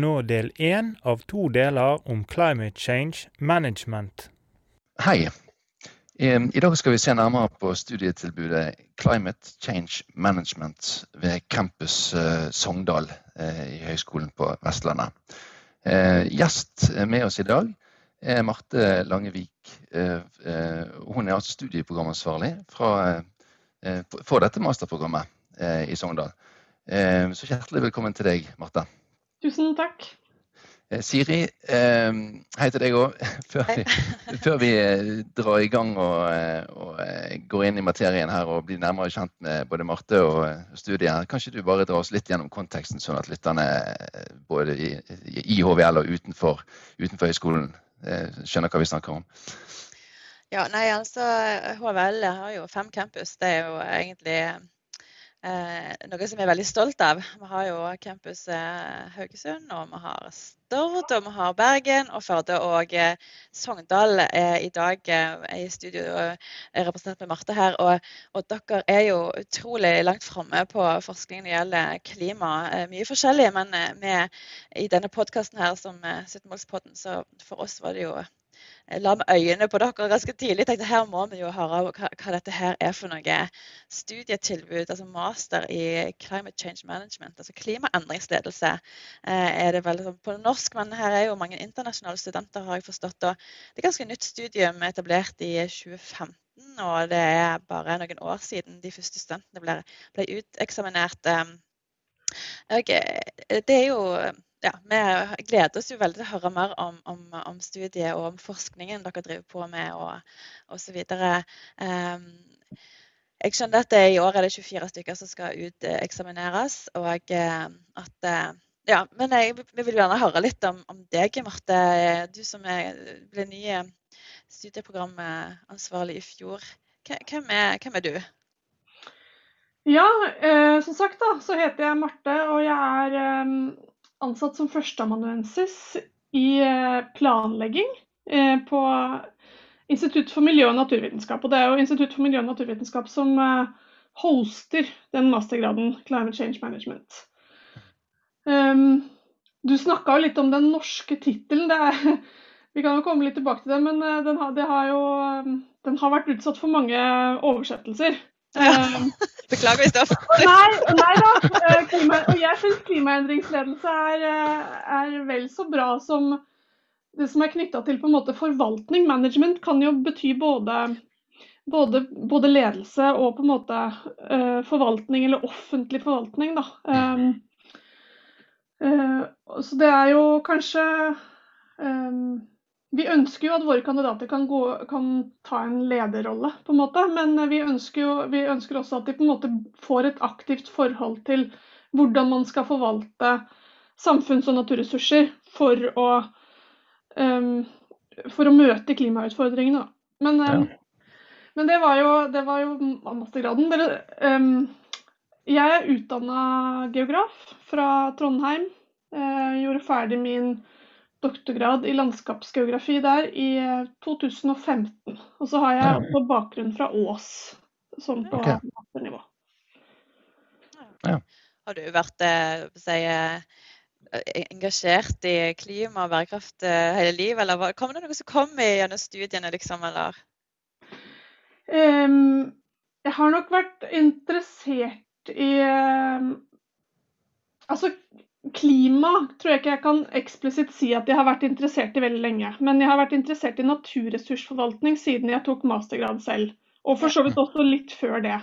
Nå del én av to deler om climate change management. Hei. I dag skal vi se nærmere på studietilbudet Climate Change Management ved campus eh, Sogndal eh, i Høgskolen på Vestlandet. Eh, gjest med oss i dag er Marte Langevik. Hun er altså studieprogramansvarlig for dette masterprogrammet i Sogndal. Så hjertelig velkommen til deg, Marte. Tusen takk. Eh, Siri, eh, hei til deg òg. Før, vi- før vi eh, drar i gang og, og går inn i materien her og blir nærmere kjent med både Marte og studiet, her, kan ikke du bare dra oss litt gjennom konteksten, sånn at lytterne både i, i HVL og utenfor, utenfor høyskolen eh, skjønner hva vi snakker om? Ja, nei, altså HVL har jo fem campus. Det er jo egentlig eh, noe som vi er veldig stolt av. Vi har jo campus eh, Haugesund, og vi har Stord, og vi har Bergen og Førde. Og eh, Sogndal er i dag er i studio og er representert med Marte her. Og, og dere er jo utrolig langt framme på forskning når det gjelder klima. Eh, mye forskjellig, men eh, med, i denne podkasten her som eh, 17-målspodden, så for oss var det jo jeg la med øynene på dere ganske tidlig. tenkte Her må vi jo høre hva, hva dette her er for noe studietilbud. altså Master i Climate Change Management, altså klimaendringsledelse. Eh, er det vel på norsk, men her er jo mange internasjonale studenter, har jeg forstått. og Det er ganske nytt studium etablert i 2015. Og det er bare noen år siden de første studentene ble, ble uteksaminert. Okay, eh, det er jo ja, Vi gleder oss jo veldig til å høre mer om, om, om studiet og om forskningen dere driver på med og osv. Um, jeg skjønner at i år er det 24 stykker som skal uteksamineres. og eh, at eh, ja, Men jeg, vi vil gjerne høre litt om, om deg, Marte. Du som er, ble ny studieprogramansvarlig i fjor. Hvem er, hvem er du? Ja, eh, som sagt da, så heter jeg Marte, og jeg er eh, ansatt som førsteamanuensis i eh, planlegging eh, på Institutt for miljø og naturvitenskap. Og det er jo Institutt for miljø og naturvitenskap som eh, hoster den mastergraden Climate Change Management. Um, du snakka jo litt om den norske tittelen. Vi kan jo komme litt tilbake til det, men den har, det har jo, eh, den har vært utsatt for mange oversettelser. Ja. Um, Beklager hvis det var Nei, nei da. Eh, Klima, og jeg syns klimaendringsledelse er, eh, er vel så bra som det som er knytta til på en måte forvaltning. Management kan jo bety både, både, både ledelse og på en måte eh, forvaltning, eller offentlig forvaltning, da. Um, uh, så det er jo kanskje um, vi ønsker jo at våre kandidater kan, gå, kan ta en lederrolle, på en måte. Men vi ønsker, jo, vi ønsker også at de på en måte får et aktivt forhold til hvordan man skal forvalte samfunns- og naturressurser for å, um, for å møte klimautfordringene. Men, um, men det var jo, det var jo mastergraden. Dere, um, jeg er utdanna geograf fra Trondheim. Uh, gjorde ferdig min doktorgrad i landskapsgeografi der i eh, 2015. Og så har jeg Ja. også bakgrunn fra Ås, sånn på okay. masternivå. Har du vært eh, si, eh, engasjert i klima og bærekraft eh, hele livet, eller kom det noe som kom gjennom studiene, liksom, eller? Um, jeg har nok vært interessert i um, Altså, klima tror jeg ikke jeg kan eksplisitt si at jeg har vært interessert i veldig lenge. Men jeg har vært interessert i naturressursforvaltning siden jeg tok mastergrad selv. Og for så vidt også litt før det.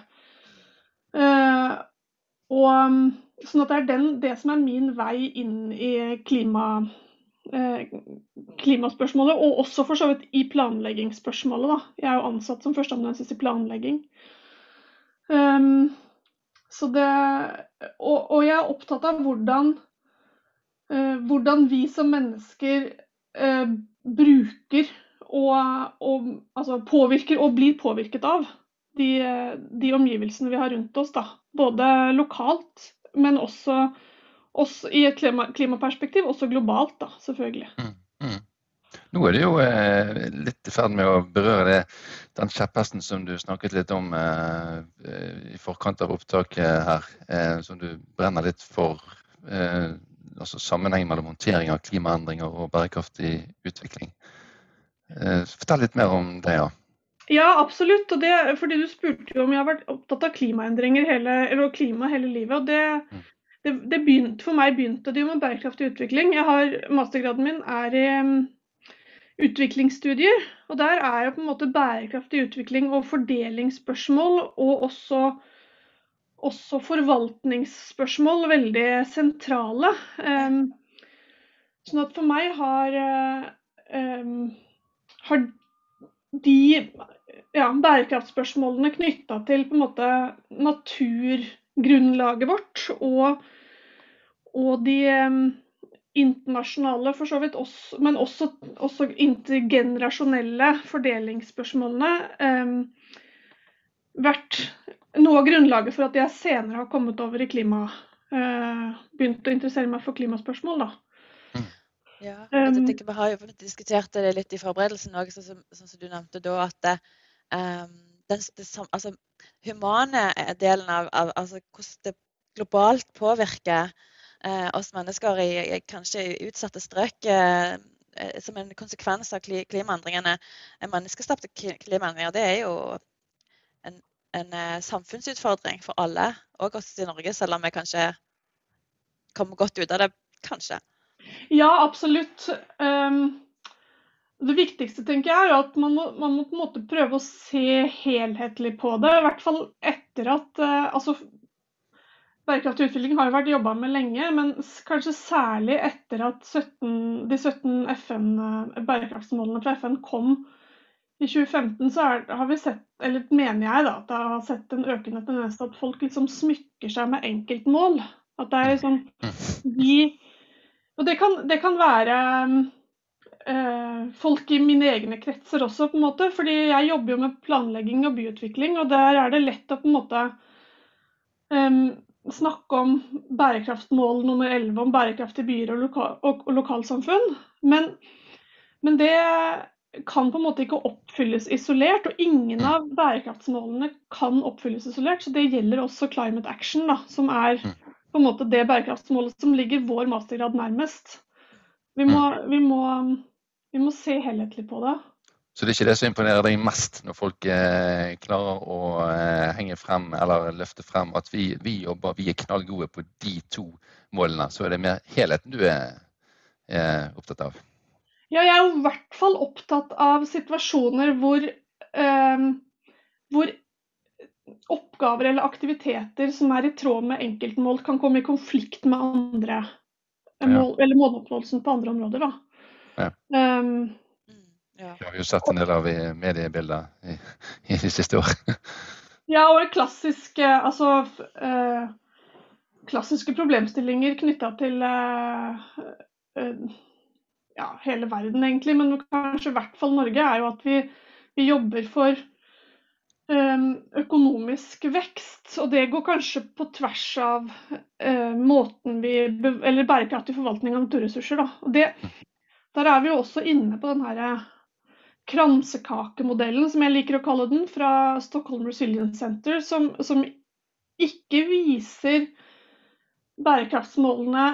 Uh, og um, Sånn at det er den, det som er min vei inn i klima, eh, klimaspørsmålet, og også for så vidt i planleggingsspørsmålet. Da. Jeg er jo ansatt som førsteamanuensis i planlegging. Um, det, og, og jeg er opptatt av hvordan hvordan vi som mennesker eh, bruker og, og altså påvirker og blir påvirket av de, de, omgivelsene vi har rundt oss. Da. Både lokalt, men også, også i et klima, klimaperspektiv, også globalt, da, selvfølgelig. Mm, mm. Nå er det jo eh, litt i ferd med å berøre det, den kjepphesten som du snakket litt om eh, i forkant av opptaket her, eh, som du brenner litt for. Altså sammenheng mellom håndtering av klimaendringer og bærekraftig utvikling. Eh, fortell litt mer om det, ja. Ja, absolutt. Og det, fordi Du spurte jo om jeg har vært opptatt av klimaendringer hele, eller klima hele livet. og det, mm. det, det begynte, For meg begynte det jo med bærekraftig utvikling. Jeg har, Mastergraden min er i um, utviklingsstudier. og Der er jo på en måte bærekraftig utvikling og fordelingsspørsmål og også, også forvaltningsspørsmål veldig sentrale. Um, sånn at for meg har um, har de ja, bærekraftspørsmålene knytta til på en måte naturgrunnlaget vårt og, og de um, internasjonale, for så vidt, også, men også, også intergenerasjonelle fordelingsspørsmålene um, vært noe av grunnlaget for at jeg senere har kommet over i klima uh, Begynt å interessere meg for klimaspørsmål. da. Ja, jeg tenker Vi har jo diskutert det litt i forberedelsen òg, sånn, som du nevnte da. At um, den, det, altså, humane delen av, av altså, hvordan det globalt påvirker eh, oss mennesker i, i kanskje utsatte strøk eh, som en konsekvens av klimaendringene. Menneskeskapte klimaendringer det er jo en, en uh, samfunnsutfordring for alle, òg oss i Norge, selv om vi kanskje kommer godt ut av det, kanskje. Ja, absolutt. Um, det viktigste tenker jeg er at man må, man må, på en måte prøve å se helhetlig på det. I hvert fall etter at uh, altså, Bærekraftig utvikling har jo vært jobba med lenge, men kanskje særlig etter at 17, de 17 FN, uh, bærekraftsmålene fra FN kom i 2015, så er, har vi sett, eller mener jeg da, at jeg har sett en økende tendens til at folk liksom smykker seg med enkeltmål. At det er sånn de og det kan, det kan være øh, folk i mine egne kretser også, på en måte. Fordi jeg jobber jo med planlegging og byutvikling, og der er det lett å på en måte øh, snakke om bærekraftmål nummer 11 om bærekraftige byer og, loka og, og lokalsamfunn. Men, men, det kan på en måte ikke oppfylles isolert, og ingen av bærekraftsmålene kan oppfylles isolert. Så det gjelder også climate action, da, som er mm på en måte det bærekraftsmålet som ligger vår mastergrad nærmest. Vi må, mm. vi må, vi må se helhetlig på det. Så det er ikke det som imponerer deg mest når folk eh, klarer å eh, henge frem eller løfte frem at vi, vi, jobber, vi er knallgode på de to målene. Så er det mer helheten du er, er opptatt av? Ja, jeg er i hvert fall opptatt av situasjoner hvor, eh, hvor oppgaver eller aktiviteter som er i tråd med enkeltmål, kan komme i konflikt med andre mål, eller måloppnåelsen på andre områder. Da. Ja. Um, ja. Det har vi jo sett en del av i mediebildet i, i de siste år. ja, og klassiske, altså, uh, klassiske problemstillinger knytta til uh, uh, ja, hele verden, egentlig, men kanskje i hvert fall Norge, er jo at vi, vi jobber for Ehm, økonomisk vekst. Og det går kanskje på tvers av eh, måten vi Eller bærekraftig forvaltning av naturressurser. Da. Det, der er vi jo også inne på den her eh, kransekakemodellen, som jeg liker å kalle den, fra Stockholm Resilience Center, som, som ikke viser bærekraftsmålene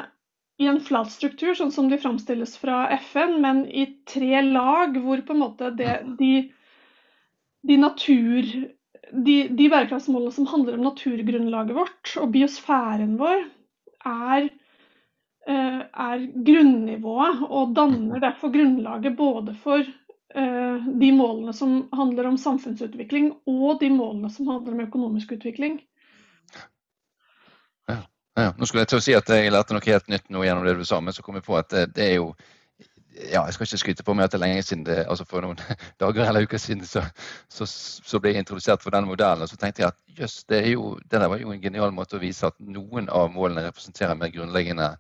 i en flat struktur, sånn som de framstilles fra FN, men i tre lag, hvor på en måte det, de de, natur, de, de bærekraftsmålene som handler om naturgrunnlaget vårt og biosfæren vår, er, eh, er grunnivået og danner derfor grunnlaget både for eh, de målene som handler om samfunnsutvikling, og de målene som handler om økonomisk utvikling. Ja. Nå skulle jeg til å si at jeg lærte noe helt nytt nå gjennom det du sa, men så kom jeg på at det, det er jo ja, jeg skal ikke skryte på meg at det er lenge siden det, altså for noen dager eller uker siden så, så, så ble jeg introdusert for den modellen. Og så tenkte jeg at jøss, det, det der var jo en genial måte å vise at noen av målene representerer mer grunnleggende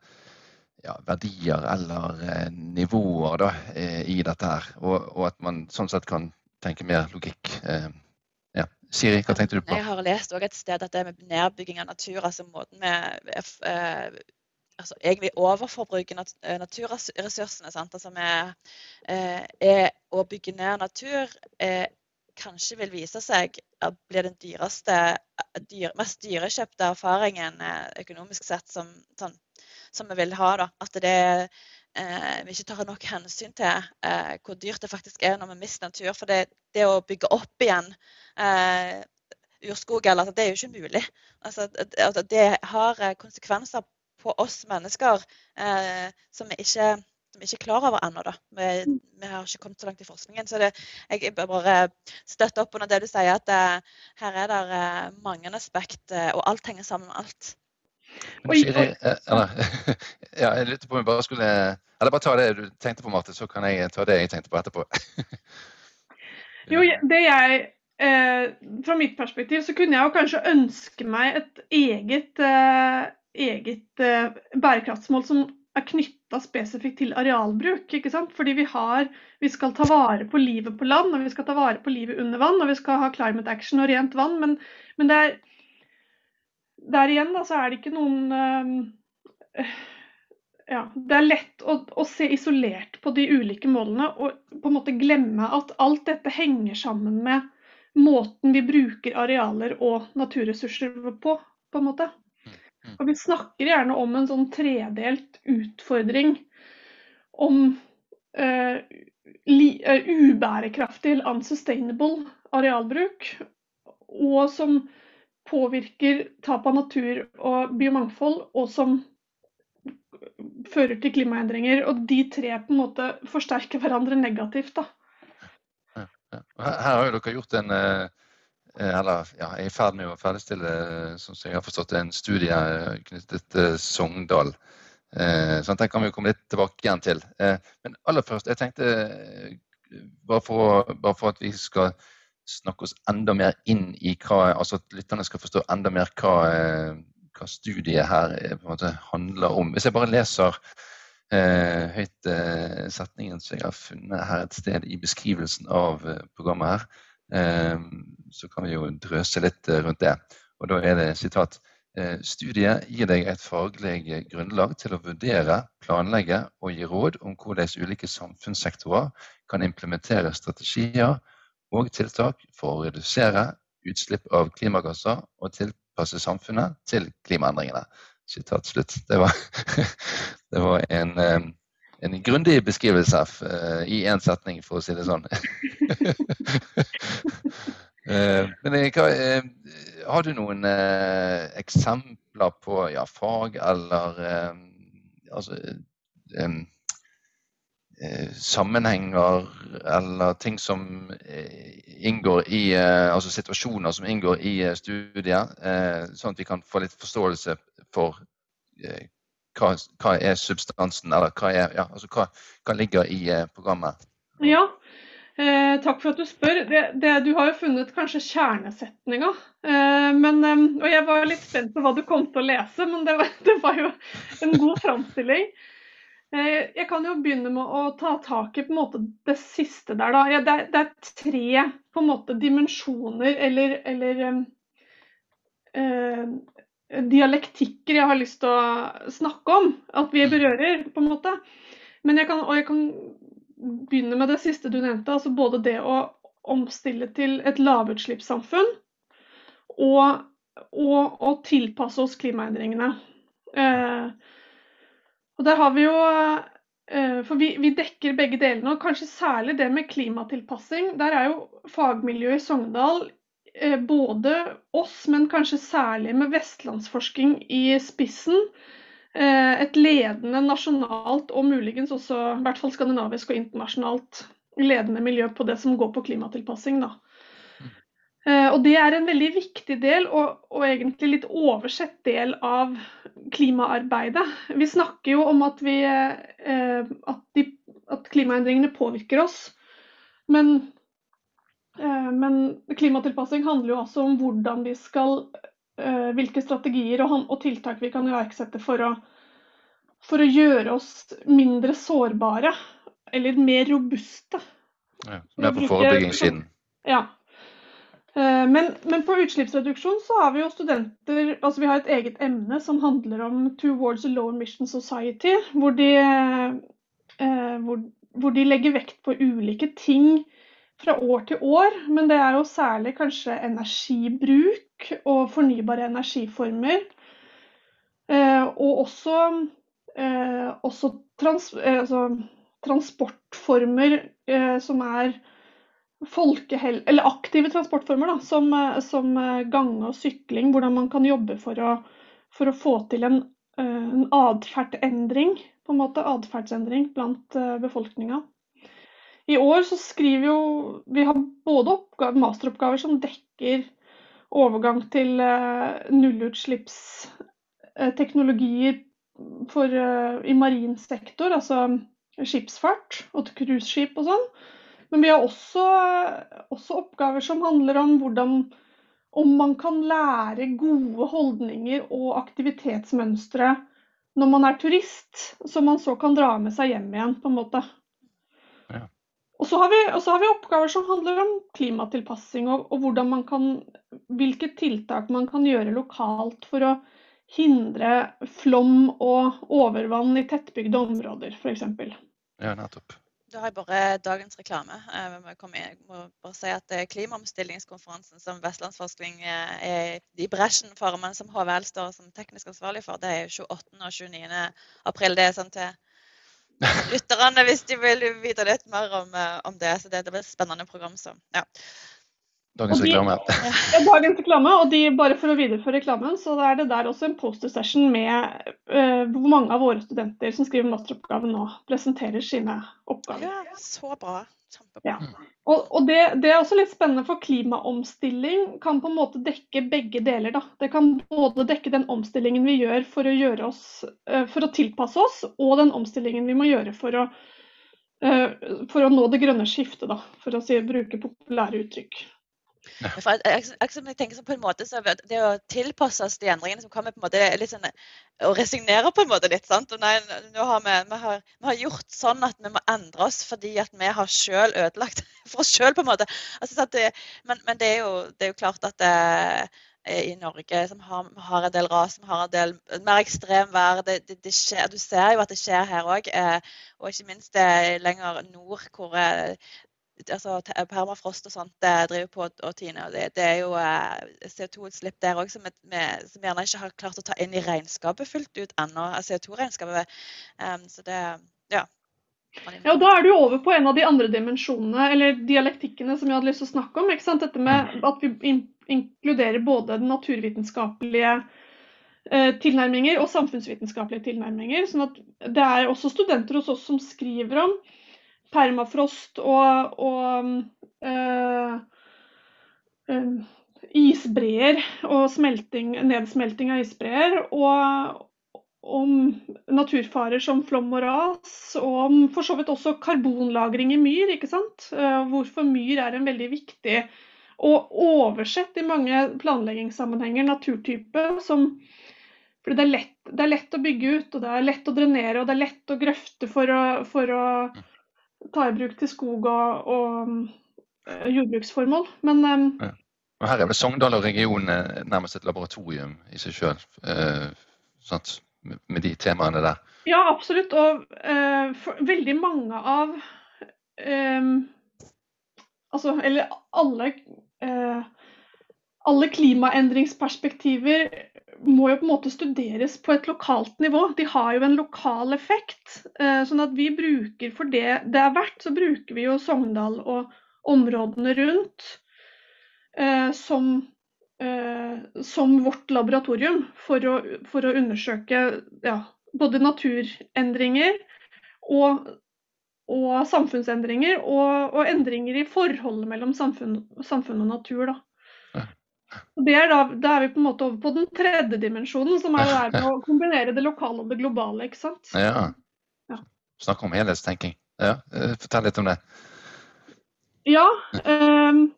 ja, verdier eller eh, nivåer da, eh, i dette her. Og, og, at man sånn sett kan tenke mer logikk. Eh. Siri, hva tenkte du på? Jeg har lest et sted at det med nedbygging av natur, altså måten vi eh, altså egentlig overforbruker nat naturressursene. Sant? Altså med, eh, er å bygge ned natur eh, kanskje vil vise seg å bli den dyreste, dyr, mest dyrekjøpte erfaringen økonomisk sett som, sånn, som vi vil ha. Da. At det eh, vi ikke tar nok hensyn til eh, hvor dyrt det faktisk er når vi mister natur. For det, det å bygge opp igjen eh, urskog, eller, det er jo ikke mulig. Altså, det, det har eh, konsekvenser på oss mennesker eh, som vi ikke som ikke er klar over ennå. Vi, vi, har ikke kommet så langt i forskningen. Så det, jeg bør bare støtte opp under det du sier, at uh, her er det mange aspekt, og alt henger sammen med alt. Men Siri, eller, ja, jeg lurte på om jeg bare skulle Eller bare ta det du tenkte på, Marte, så kan jeg ta det jeg tenkte på etterpå. jo, det jeg eh, Fra mitt perspektiv så kunne jeg jo kanskje ønske meg et eget, eh, eget eh, bærekraftsmål som er knytta spesifikt til arealbruk. ikke sant? Fordi vi har Vi skal ta vare på livet på land, og vi skal ta vare på livet under vann, og vi skal ha climate action og rent vann. Men, men det er der igjen da, så er det ikke noen uh, ja, Det er lett å, å, se isolert på de ulike målene og på en måte glemme at alt dette henger sammen med måten vi bruker arealer og naturressurser på. på en måte. Mm. Og Vi snakker gjerne om en sånn tredelt utfordring om uh, li, uh, ubærekraftig eller unsustainable arealbruk. Og som påvirker tap av natur og biomangfold, og som fører til klimaendringer. Og de tre på en måte forsterker hverandre negativt. da. Her har jo dere gjort en eh, eller ja, er i ferd med å ferdigstille som jeg har forstått, en studie knyttet til Sogndal. Eh, sånn, Den kan vi komme litt tilbake igjen til. Eh, men aller først, jeg tenkte bare for, bare for at vi skal snakke oss enda mer inn i hva altså at lytterne skal forstå enda mer hva, eh, hva studiet her eh, på en måte handler om. Hvis jeg bare leser eh, høyt eh, setningen som jeg har funnet her et sted i beskrivelsen av eh, programmet her, eh, så kan vi jo drøse litt rundt det. Og da er det sitat Studiet gir deg et faglig grunnlag til å vurdere, planlegge og gi råd om hvordan ulike samfunnssektorer kan implementere strategier og tiltak for å redusere utslipp av klimagasser og tilpasse samfunnet til klimaendringene. Sitat slutt. Det var, det var en, eh, en grundig beskrivelse uh, i én setning, for å si det sånn. uh, men hva, uh, har du noen eksempler på ja, fag eller altså, Eh, sammenhenger eller ting som eh, inngår i eh, Altså situasjoner som inngår i studiet, sånn at vi kan få litt forståelse for hva, hva er substansen, eller hva, er, ja, altså hva, hva ligger i programmet. Ja, Eh, takk for at du spør. Det, det, du har jo funnet kanskje kjernesetninga. Eh, og jeg var litt spent på hva du kom til å lese, men det var, det var jo en god framstilling. Eh, jeg kan jo begynne med å ta tak i måte det siste der. Da. Det, er, det er tre på en måte dimensjoner eller, eller eh, dialektikker jeg har lyst til å snakke om. At vi berører, på en måte. Men jeg kan, og jeg kan begynne med det siste du nevnte. altså Både det å omstille til et lavutslippssamfunn og, og og tilpasse oss klimaendringene. Eh, og der har vi jo eh, For vi, vi, dekker begge delene, og kanskje særlig det med klimatilpassing. Der er jo fagmiljøet i Sogndal eh, både oss, men kanskje særlig med vestlandsforsking i spissen. Eh, et ledende nasjonalt og muligens også i hvert fall skandinavisk og internasjonalt ledende miljø på det som går på klimatilpassing. da. Og Det er en veldig viktig del, og, og, egentlig litt oversett del av klimaarbeidet. Vi snakker jo om at, vi, eh, at, de, at klimaendringene påvirker oss. Men, eh, men, klimatilpassing handler jo også om hvordan vi skal eh, Hvilke strategier og, og tiltak vi kan iverksette for å, for å gjøre oss mindre sårbare, eller mer robuste. Ja, mer på forebyggingssiden. Ja. Eh, men, men, på utslippsreduksjon så har vi jo studenter altså Vi har et eget emne som handler om 'Towards a Low Emission Society', hvor de, eh, hvor, hvor de legger vekt på ulike ting fra år til år. Men det er jo særlig kanskje energibruk og fornybare energiformer. Eh, og også, også trans, altså, transportformer som er folkehel eller aktive transportformer, da, som, eh, som, eh, gange og sykling. Hvordan man kan jobbe for å, for å få til en, eh, en atferdsendring, på en måte, atferdsendring blant befolkninga. I år så skriver jo Vi har både oppgave, masteroppgaver som dekker overgang til nullutslippsteknologier for, i marin sektor, altså skipsfart og cruiseskip og sånn. Men vi har også, også, oppgaver som handler om hvordan om man kan lære gode holdninger og aktivitetsmønstre når man er turist, som man så kan dra med seg hjem igjen, på en måte. Ja. Og, så har vi, så har vi oppgaver som handler om klimatilpassing og, og man kan, hvilke tiltak man kan gjøre lokalt for å hindre flom og overvann i tettbygde områder, f.eks. Ja, nettopp. Da har jeg bare dagens reklame. Jeg må bare si at Klimaomstillingskonferansen som Vestlandsforskning eh, er i bresjen for, men som HVL står som teknisk ansvarlig for, det er 28. og 29. april. Det er sånn til lytterne hvis de vil vite litt mer om, eh, om det. Så det, det blir et spennende program. Så ja. Dagens reklame. Ja, dagens reklame, og de, bare for å videreføre reklamen, så er det der også en poster session med uh, hvor mange av våre studenter som skriver masteroppgave nå, presenterer sine oppgaver. Ja, så bra. Kjempebra. Ja. Og, og det, det, er også litt spennende, for klimaomstilling kan på en måte dekke begge deler. Da. Det kan både dekke den omstillingen vi gjør for å, gjøre oss, uh, for å tilpasse oss, og den omstillingen vi må gjøre for å, uh, for å nå det grønne skiftet, da, for å si, bruke populære uttrykk. For jeg, jeg, jeg, tenker sånn på en måte Det å tilpasse oss de endringene som kommer, på en måte, litt sånn, å resignere på en måte litt. sant? Nei, har vi, vi, har, vi, har, gjort sånn at vi må endre oss fordi at vi har selv ødelagt for oss sjøl. Altså, det, men, men det, er jo, det, er jo, klart at det, eh, i Norge som har, har, en del ras, som har en del mer ekstremvær. Det, det, det skjer, du ser jo at det skjer her òg. Eh, og ikke minst det lenger nord, hvor eh, altså, permafrost og sånt det driver på og tine. Det, det er jo eh, CO2-utslipp der òg som, som, gjerne ikke har klart å ta inn i regnskapet fullt ut ennå. CO2-regnskapet. Um, så det ja. Ja, og Da er du over på en av de andre dimensjonene, eller dialektikkene, som jeg hadde lyst til å snakke om. ikke sant? Dette med at vi inkluderer både den naturvitenskapelige eh, tilnærminger og samfunnsvitenskapelige tilnærminger. sånn at Det er også studenter hos oss som skriver om permafrost og, og øh, isbreer og smelting, nedsmelting av isbreer. Og om naturfarer som flom og ras, og om for så vidt også karbonlagring i myr. ikke sant? Eh, hvorfor myr er en veldig viktig og oversett i mange planleggingssammenhenger naturtype. som fordi det er, lett, det er, lett, å bygge ut, og det er lett å drenere og det er lett å grøfte for å, for å ta i bruk til skog og, og uh, jordbruksformål. Men um, ja. og Her er vel Sogndal og regionen eh, nærmest et laboratorium i seg sjøl, eh, med de temaene der? Ja, absolutt. Og uh, veldig mange av eh, Altså, eller alle alle klimaendringsperspektiver må jo på en måte studeres på et lokalt nivå. De har jo en lokal effekt. Eh, sånn at vi bruker for det det er verdt, så bruker vi jo Sogndal og områdene rundt eh, som, eh, som vårt laboratorium for å, for å undersøke ja, både naturendringer og, og samfunnsendringer, og, og, endringer i forholdet mellom samfunn, samfunn og natur. Da. Det er da, da, er vi på en måte over på den tredje dimensjonen, som er med å kombinere det lokale og det globale. ikke sant? Ja. ja. Snakke om helhetstenking. Ja, eh, Fortell litt om det. Ja. Um,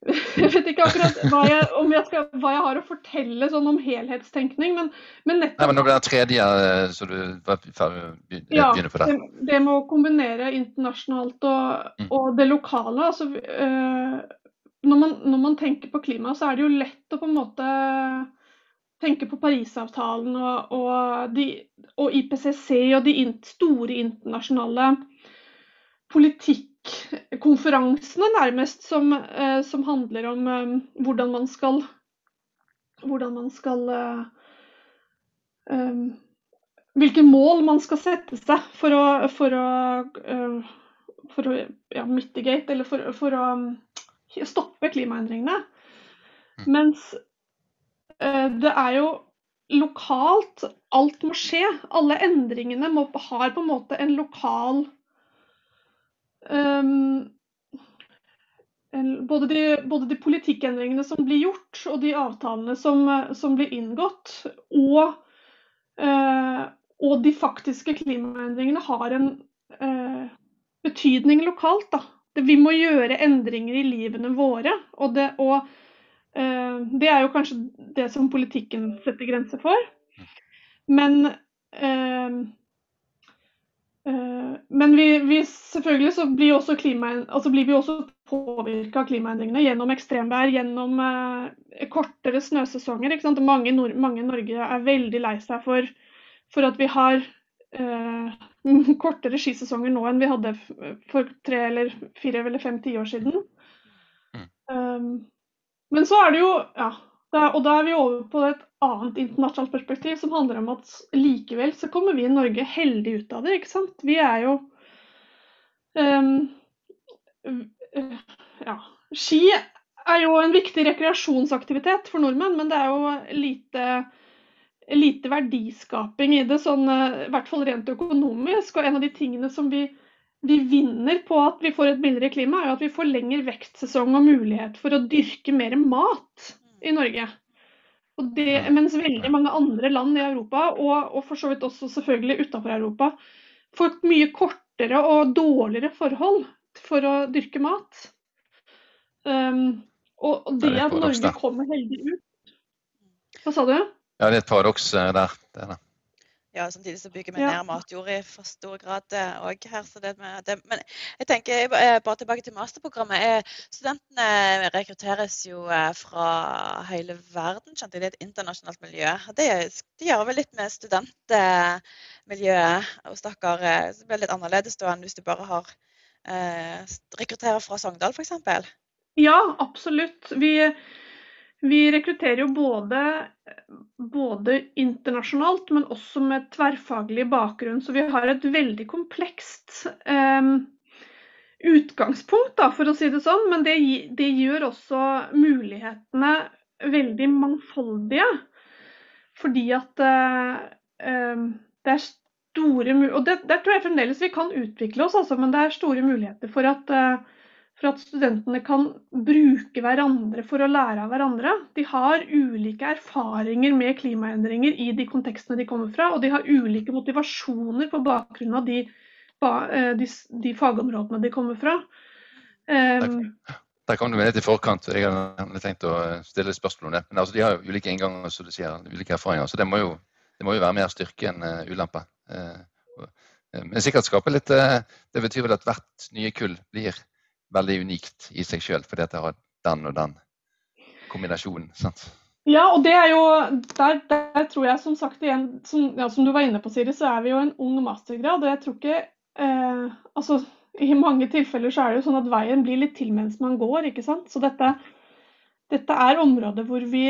jeg vet ikke akkurat hva jeg, jeg skal, hva jeg, har å fortelle sånn om helhetstenkning, men, men nettopp Nei, men Nå blir det tredje, eh, så du var ferdig ja, begynne på det. det. Det med å kombinere internasjonalt og, mm. og det lokale. altså øh, når, man, når, man, tenker på klima, så er det jo lett å på en måte tenke på Parisavtalen og, og, de, og IPCC og de store internasjonale politikk konferansene nærmest som, eh, som handler om eh, hvordan man skal Hvordan man skal eh, Hvilke mål man skal sette seg for å, for å, for å ja, mitigate, eller for, for, å stoppe klimaendringene. Mm. Mens det er jo lokalt alt må skje. Alle endringene må, har på en måte en lokal um, både, de, både, de, politikkendringene som blir gjort, og de avtalene som, som blir inngått, og, uh, og, de faktiske klimaendringene har en uh, betydning lokalt. Da. Vi må gjøre endringer i livene våre. Og, det, og uh, det er jo kanskje det som politikken setter grenser for. Men Eh, men vi, vi, selvfølgelig så blir, også klima, altså blir vi også påvirka av klimaendringene gjennom ekstremvær, gjennom kortere snøsesonger. Mange, mange, i Norge er veldig lei seg for, for at vi har kortere skisesonger nå enn vi hadde for tre eller fire eller fem tiår siden. Mm. Um, men så er det jo ja, da, og da er vi over på et annet internasjonalt perspektiv som handler om at likevel så kommer vi i Norge heldig ut av det. ikke sant? Vi er jo um, Ja. Ski er jo en viktig rekreasjonsaktivitet for nordmenn, men det er jo lite, lite verdiskaping i det, sånn, i hvert fall rent økonomisk. Og en av de tingene som vi, vi vinner på at vi får et mildere klima, er at vi får lengre vekstsesong og mulighet for å dyrke mer mat i Norge. Det, mens veldig mange andre land i Europa, og, og for så vidt også selvfølgelig utenfor Europa, får mye kortere og dårligere forhold for å dyrke mat. Um, og det, det at Norge kommer heldig ut Hva sa du? Ja, det er et paradoks eh, der. Det er det. Ja, samtidig så bygger vi ja. ned matjord i for stor grad òg her. Det det, men jeg tenker eh, bare tilbake til masterprogrammet. Studentene rekrutteres jo eh, fra hele verden. skjønte jeg, Det er et internasjonalt miljø. Det, det gjør vel litt med studentmiljøet hos dere. Det blir litt annerledes da enn hvis du bare har eh, rekrutterer fra Sogndal f.eks. Ja, absolutt. Vi vi rekrutterer jo både, både, internasjonalt, men også med tverrfaglig bakgrunn. Så vi har et veldig komplekst eh, utgangspunkt, da, for å si det sånn. Men det, det gjør også mulighetene veldig mangfoldige. Fordi at eh, det er store Og det, der tror jeg fremdeles vi kan utvikle oss, altså, men det er store muligheter for at eh, for at studentene kan bruke hverandre for å lære av hverandre. De har ulike erfaringer med klimaendringer i de kontekstene de kommer fra, og de har ulike motivasjoner på bakgrunn av de, eh, de, de fagområdene de kommer fra. Um, der kom du med litt i forkant. Jeg hadde tenkt å stille spørsmål om det. Men altså, De har jo ulike innganger som du sier, ulike erfaringer, så det må jo, det må jo være mer styrke enn uh, ulempe. Uh, men sikkert skape litt uh, Det betyr vel at hvert nye kull blir veldig unikt i seg sjøl, fordi at det har den og den kombinasjonen. sant? Ja, og det er jo Der, der tror jeg som sagt igjen, som, ja, som, du var inne på, Siri, så er vi jo en ung mastergrad. Og jeg tror ikke eh, Altså, i mange tilfeller så er det jo sånn at veien blir litt til mens man går, ikke sant. Så dette, dette er områder hvor vi,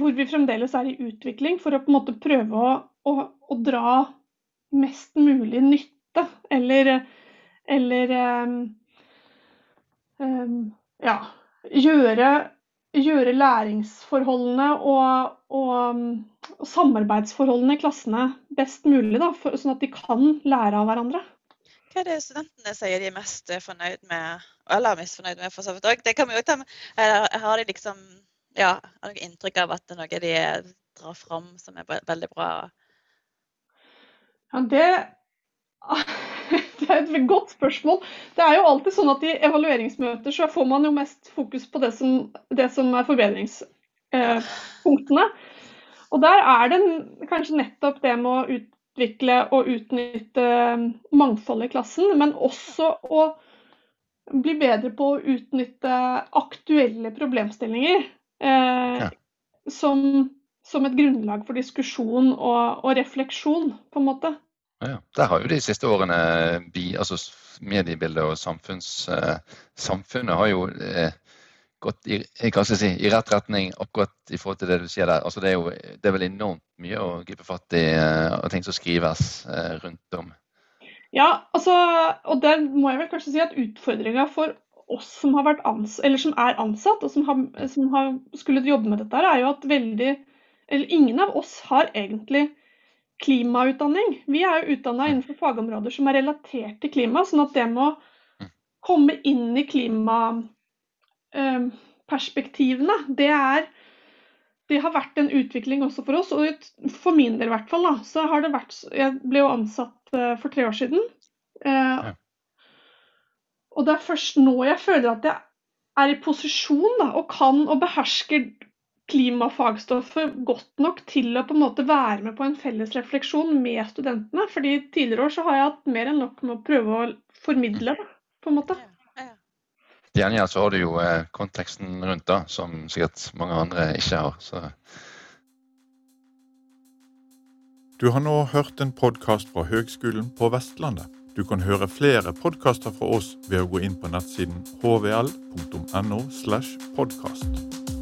hvor vi fremdeles er i utvikling for å på en måte prøve å, å, å dra mest mulig nytte, eller, eller eh, ja, gjøre, gjøre læringsforholdene og, og, og, samarbeidsforholdene i klassene best mulig, da, for, sånn at de kan lære av hverandre. Hva er det studentene sier de er mest fornøyd med, eller misfornøyd med? for så vidt Det kan vi jo ta med. Har de liksom ja, har noe inntrykk av at det er noe de drar fram som er veldig bra? Ja, det Det er et godt spørsmål. Det er jo alltid sånn at I evalueringsmøter så får man jo mest fokus på det som, det som er forbedringspunktene. Og Der er det kanskje nettopp det med å utvikle og utnytte mangfoldet i klassen, men også å bli bedre på å utnytte aktuelle problemstillinger eh, ja. som, som, et grunnlag for diskusjon og, og refleksjon, på en måte. Ja, Der har jo de siste årene bi, altså mediebildet og samfunns, eh, samfunnet har jo eh, gått i, si, i, rett retning akkurat i forhold til det du sier der. Altså, det, er jo, det er vel enormt mye å gripe fatt i og ting som skrives rundt om. Ja, altså, og der må jeg vel kanskje si at utfordringa for oss som har vært ansatt, eller som er ansatt og som har, som har skulle jobbe med dette, er jo at veldig Eller ingen av oss har egentlig klimautdanning. Vi er jo utdanna innenfor fagområder som er relatert til klima, sånn at det må mm. komme inn i klima Eh, det, er, det har vært en utvikling også for oss. Og for min del i hvert fall, da, så har det vært Jeg ble jo ansatt eh, for tre år siden. Eh. Og det er først nå jeg føler at jeg er i posisjon da, og kan og behersker klimafagstoffet godt nok til å på en måte være med på en felles refleksjon med studentene. fordi tidligere år så har jeg hatt mer enn nok med å prøve å formidle det. på en måte. Til gjengjeld så har du jo eh, konteksten rundt, da, som sikkert mange andre ikke har. Så. Du har nå hørt en podkast fra Høgskolen på Vestlandet. Du kan høre flere podkaster fra oss ved å gå inn på nettsiden hvl.no. slash podkast.